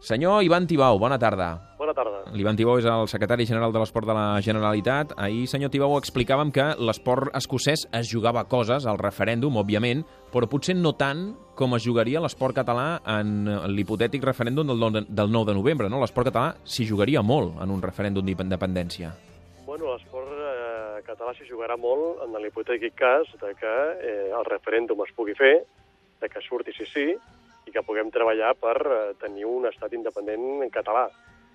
Senyor Ivan Tibau, bona tarda. Bona tarda. L'Ivan Tibau és el secretari general de l'Esport de la Generalitat. Ahir, senyor Tibau, explicàvem que l'esport escocès es jugava coses al referèndum, òbviament, però potser no tant com es jugaria l'esport català en l'hipotètic referèndum del 9 de, del 9 de novembre. No? L'esport català s'hi jugaria molt en un referèndum d'independència. Bueno, l'esport eh, català s'hi jugarà molt en l'hipotètic cas de que eh, el referèndum es pugui fer, de que surti sí sí, i que puguem treballar per eh, tenir un estat independent en català.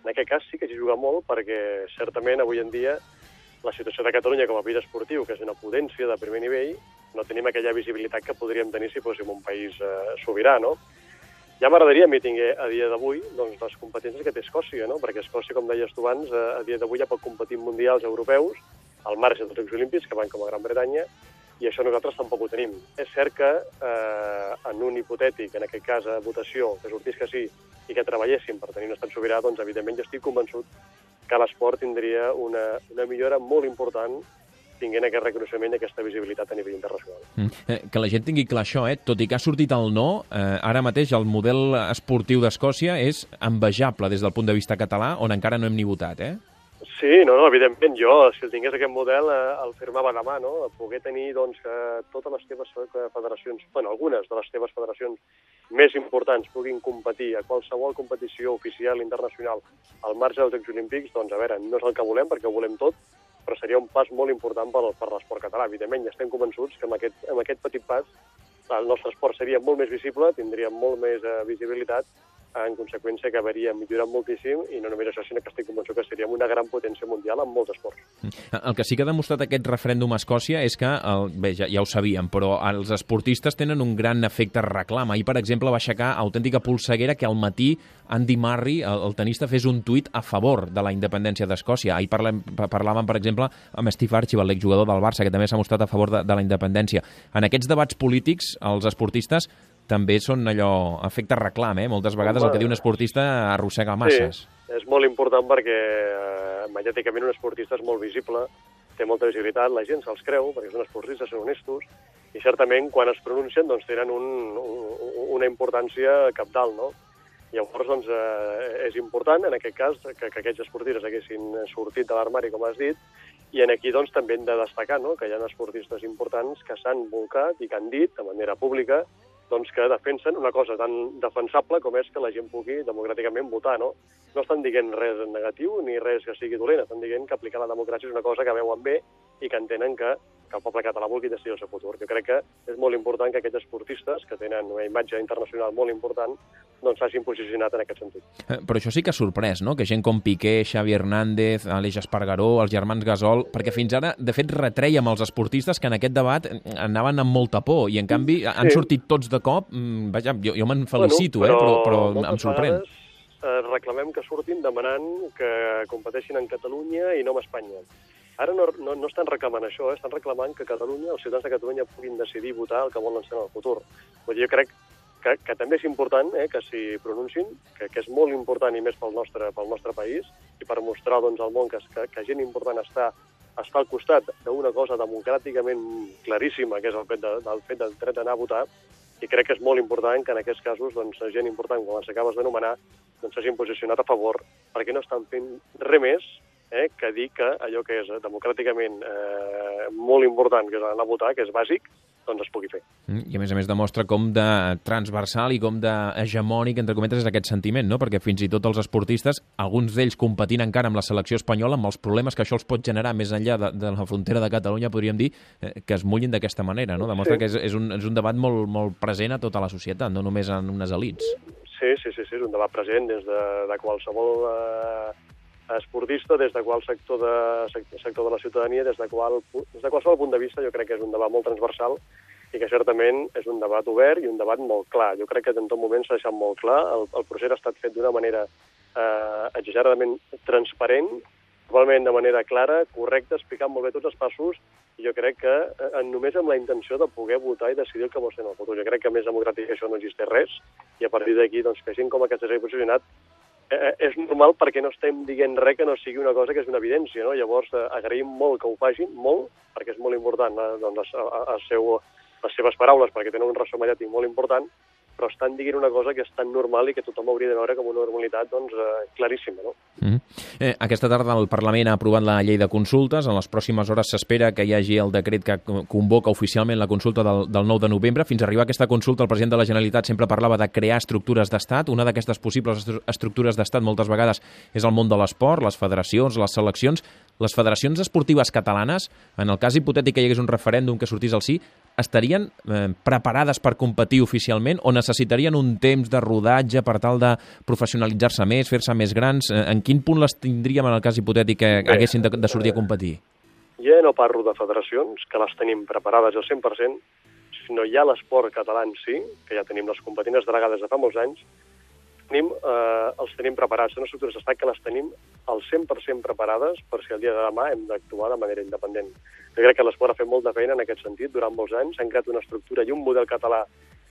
En aquest cas sí que s'hi juga molt perquè certament avui en dia la situació de Catalunya com a país esportiu, que és una potència de primer nivell, no tenim aquella visibilitat que podríem tenir si fóssim un país eh, sobirà, no? Ja m'agradaria a mi tinguer a dia d'avui doncs, les competències que té Escòcia, no? perquè Escòcia, com deies tu abans, eh, a dia d'avui ja pot competir en mundials europeus, al marge dels Jocs Olímpics, que van com a Gran Bretanya, i això nosaltres tampoc ho tenim. És cert que eh, en un hipotètic, en aquest cas a votació, que sortís que sí, i que treballéssim per tenir un estat sobirà, doncs evidentment jo estic convençut que l'esport tindria una, una millora molt important tinguent aquest reconeixement i aquesta visibilitat a nivell internacional. Mm. Eh, que la gent tingui clar això, eh? tot i que ha sortit el no, eh, ara mateix el model esportiu d'Escòcia és envejable des del punt de vista català, on encara no hem ni votat, eh? Sí, no, no, evidentment, jo, si el tingués aquest model, eh, el firmava demà, no? Poder tenir, doncs, que totes les teves federacions, bueno, algunes de les teves federacions més importants puguin competir a qualsevol competició oficial internacional al marge dels Jocs Olímpics, doncs, a veure, no és el que volem, perquè ho volem tot, però seria un pas molt important per, per l'esport català. Evidentment, ja estem convençuts que amb aquest, amb aquest petit pas el nostre esport seria molt més visible, tindria molt més eh, visibilitat, en conseqüència acabaria millorant moltíssim i no només això, sinó que estic convençut que seríem una gran potència mundial en molts esports. El que sí que ha demostrat aquest referèndum a Escòcia és que, el, bé, ja, ja ho sabíem, però els esportistes tenen un gran efecte reclam. Ahir, per exemple, va aixecar autèntica polseguera que al matí Andy Murray, el, el tenista, fes un tuit a favor de la independència d'Escòcia. Ahir parlem, parlàvem, per exemple, amb Steve Archibald, l'exjugador del Barça, que també s'ha mostrat a favor de, de la independència. En aquests debats polítics, els esportistes també són allò, efecte reclam, eh? Moltes vegades Home, el que diu un esportista arrossega masses. Sí, és molt important perquè eh, mediàticament un esportista és molt visible, té molta visibilitat, la gent se'ls creu, perquè són esportistes, són honestos, i certament quan es pronuncien doncs tenen un, un, una importància capdalt, no? Llavors, doncs, eh, és important, en aquest cas, que, que aquests esportistes haguessin sortit de l'armari, com has dit, i en aquí doncs, també hem de destacar no? que hi ha esportistes importants que s'han volcat i que han dit, de manera pública, doncs, que defensen una cosa tan defensable com és que la gent pugui democràticament votar, no? No estan dient res negatiu ni res que sigui dolent, estan dient que aplicar la democràcia és una cosa que veuen bé i que entenen que, que el poble català vulgui decidir el seu futur. Jo crec que és molt important que aquests esportistes, que tenen una imatge internacional molt important, doncs s'hagin posicionat en aquest sentit. Eh, però això sí que ha sorprès, no?, que gent com Piqué, Xavi Hernández, Aleix Espargaró, els germans Gasol, perquè fins ara, de fet, retreiem els esportistes que en aquest debat anaven amb molta por, i en canvi han sí. sortit tots de cop, mm, vaja, jo, jo me'n felicito, bueno, però, eh, però, però em sorprèn. Vegades, eh, reclamem que surtin demanant que competeixin en Catalunya i no en Espanya. Ara no, no, no estan reclamant això, eh? estan reclamant que Catalunya, els ciutadans de Catalunya puguin decidir votar el que volen ser en el futur. Vull dir, jo crec que, que també és important eh, que s'hi pronunciin, que, que és molt important i més pel nostre, pel nostre país, i per mostrar doncs, al món que, que, que gent important està, està al costat d'una cosa democràticament claríssima, que és el fet, de, del fet del dret d'anar a votar, i crec que és molt important que en aquests casos doncs, gent important, com els acabes d'anomenar, doncs s'hagin posicionat a favor, perquè no estan fent res més eh, que dir que allò que és democràticament eh, molt important, que és anar a votar, que és bàsic, doncs es pugui fer. Mm, I a més a més demostra com de transversal i com d'hegemònic, entre cometes, és aquest sentiment, no? perquè fins i tot els esportistes, alguns d'ells competint encara amb la selecció espanyola, amb els problemes que això els pot generar més enllà de, de la frontera de Catalunya, podríem dir, eh, que es mullin d'aquesta manera. No? Demostra sí. que és, és, un, és un debat molt, molt present a tota la societat, no només en unes elites. Sí, sí, sí, sí, és un debat present des de, de qualsevol eh, esportista, des de qual sector de, sector de la ciutadania, des de, qual, des de qualsevol punt de vista, jo crec que és un debat molt transversal i que certament és un debat obert i un debat molt clar. Jo crec que en tot moment s'ha deixat molt clar. El, el procés ha estat fet d'una manera eh, exageradament transparent, probablement de manera clara, correcta, explicant molt bé tots els passos, i jo crec que eh, només amb la intenció de poder votar i decidir el que vol ser en el futur. Jo crec que més democràtic això no existeix res, i a partir d'aquí, doncs, que gent com aquesta s'hagi posicionat eh, és normal perquè no estem dient res que no sigui una cosa que és una evidència, no? Llavors, eh, agraïm molt que ho facin, molt, perquè és molt important eh, doncs, el, el seu, les seves paraules, perquè tenen un ressò mediàtic molt important, però estan dient una cosa que és tan normal i que tothom hauria de veure com una normalitat doncs, eh, claríssima. No? Mm -hmm. eh, aquesta tarda el Parlament ha aprovat la llei de consultes. En les pròximes hores s'espera que hi hagi el decret que convoca oficialment la consulta del, del 9 de novembre. Fins a arribar a aquesta consulta, el president de la Generalitat sempre parlava de crear estructures d'estat. Una d'aquestes possibles estructures d'estat moltes vegades és el món de l'esport, les federacions, les seleccions. Les federacions esportives catalanes, en el cas hipotètic que hi hagués un referèndum que sortís al sí, estarien eh, preparades per competir oficialment o necessitarien un temps de rodatge per tal de professionalitzar-se més, fer-se més grans? Eh, en quin punt les tindríem en el cas hipotètic que Bé, haguessin de, de sortir a competir? Ja no parlo de federacions, que les tenim preparades al 100%, sinó ja l'esport català en si, que ja tenim les competines delegades de fa molts anys, tenim, eh, els tenim preparats. Són estructures d'estat que les tenim al 100% preparades per si el dia de demà hem d'actuar de manera independent. Jo crec que l'esport ha fet molta feina en aquest sentit durant molts anys. S'han creat una estructura i un model català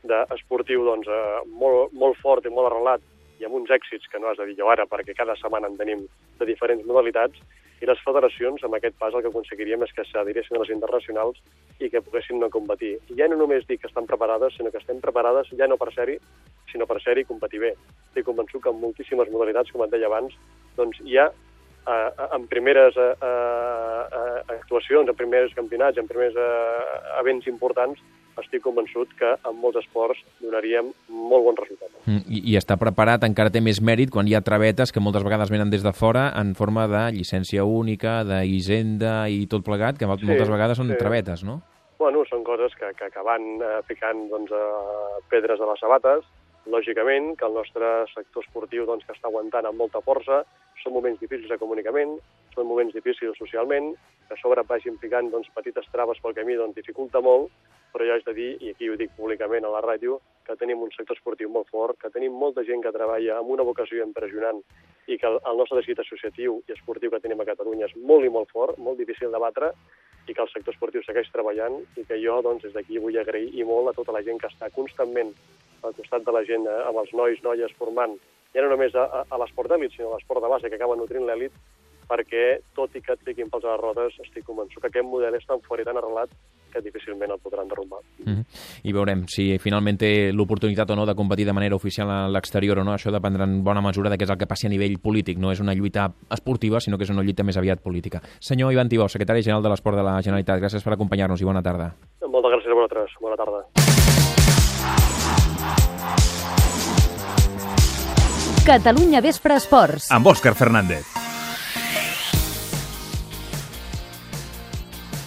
d'esportiu doncs, eh, molt, molt fort i molt arrelat i amb uns èxits que no has de dir jo ara perquè cada setmana en tenim de diferents modalitats i les federacions, amb aquest pas, el que aconseguiríem és que s'adhiressin a les internacionals i que poguessin no competir. I ja no només dic que estan preparades, sinó que estem preparades ja no per ser-hi, sinó per ser-hi i competir bé. Estic convençut que en moltíssimes modalitats, com et deia abans, doncs hi ha eh, en primeres eh, eh, actuacions, en primers campionats, en primers eh, events importants, estic convençut que en molts esports donaríem molt bon resultat. Mm, I, I està preparat, encara té més mèrit quan hi ha travetes que moltes vegades venen des de fora en forma de llicència única, d'hisenda i tot plegat, que moltes sí, vegades són sí. travetes, no? Bueno, són coses que, que, que van eh, ficant doncs, eh, pedres a les sabates, lògicament que el nostre sector esportiu doncs, que està aguantant amb molta força, són moments difícils econòmicament, són moments difícils socialment, que a sobre vagin picant doncs, petites traves pel camí doncs, dificulta molt, però jo haig de dir, i aquí ho dic públicament a la ràdio, que tenim un sector esportiu molt fort, que tenim molta gent que treballa amb una vocació impressionant i que el nostre teixit associatiu i esportiu que tenim a Catalunya és molt i molt fort, molt difícil de batre, i que el sector esportiu segueix treballant i que jo, doncs, des d'aquí vull agrair i molt a tota la gent que està constantment al costat de la gent, eh, amb els nois, noies, formant, ja no només a, a, l'esport d'èlit, sinó a l'esport de base, que acaba nutrint l'èlit, perquè, tot i que et fiquin pels a les rodes, estic convençut que aquest model és tan fort i tan arrelat que difícilment el podran derrumbar. Mm -hmm. I veurem si finalment té l'oportunitat o no de competir de manera oficial a l'exterior o no. Això dependrà en bona mesura de què és el que passi a nivell polític. No és una lluita esportiva, sinó que és una lluita més aviat política. Senyor Ivan Tibó, secretari general de l'Esport de la Generalitat, gràcies per acompanyar-nos i bona tarda. Moltes gràcies a vosaltres. Bona tarda. Catalunya Vespre Esports. Amb Òscar Fernández.